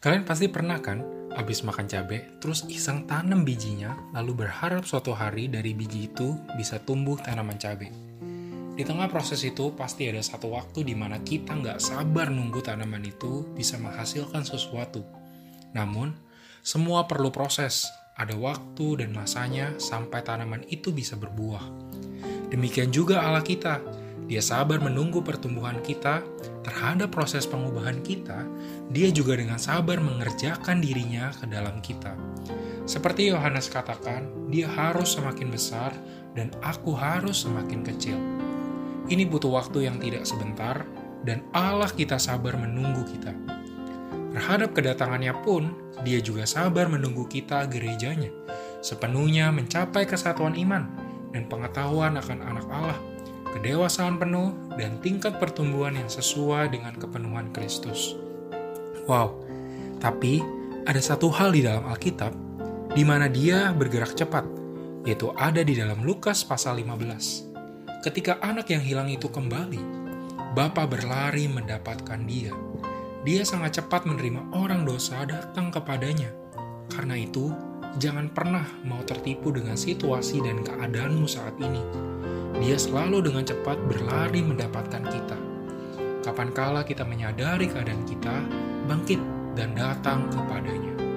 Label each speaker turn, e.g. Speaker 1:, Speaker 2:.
Speaker 1: Kalian pasti pernah kan habis makan cabai, terus iseng tanam bijinya, lalu berharap suatu hari dari biji itu bisa tumbuh tanaman cabai. Di tengah proses itu pasti ada satu waktu di mana kita nggak sabar nunggu tanaman itu bisa menghasilkan sesuatu. Namun, semua perlu proses, ada waktu dan masanya sampai tanaman itu bisa berbuah. Demikian juga Allah kita, dia sabar menunggu pertumbuhan kita terhadap proses pengubahan kita, dia juga dengan sabar mengerjakan dirinya ke dalam kita. Seperti Yohanes katakan, dia harus semakin besar dan aku harus semakin kecil. Ini butuh waktu yang tidak sebentar dan Allah kita sabar menunggu kita. Terhadap kedatangannya pun, dia juga sabar menunggu kita gerejanya, sepenuhnya mencapai kesatuan iman dan pengetahuan akan anak Allah kedewasaan penuh, dan tingkat pertumbuhan yang sesuai dengan kepenuhan Kristus. Wow, tapi ada satu hal di dalam Alkitab di mana dia bergerak cepat, yaitu ada di dalam Lukas pasal 15. Ketika anak yang hilang itu kembali, Bapa berlari mendapatkan dia. Dia sangat cepat menerima orang dosa datang kepadanya. Karena itu, jangan pernah mau tertipu dengan situasi dan keadaanmu saat ini dia selalu dengan cepat berlari mendapatkan kita. Kapankala kita menyadari keadaan kita, bangkit dan datang kepadanya.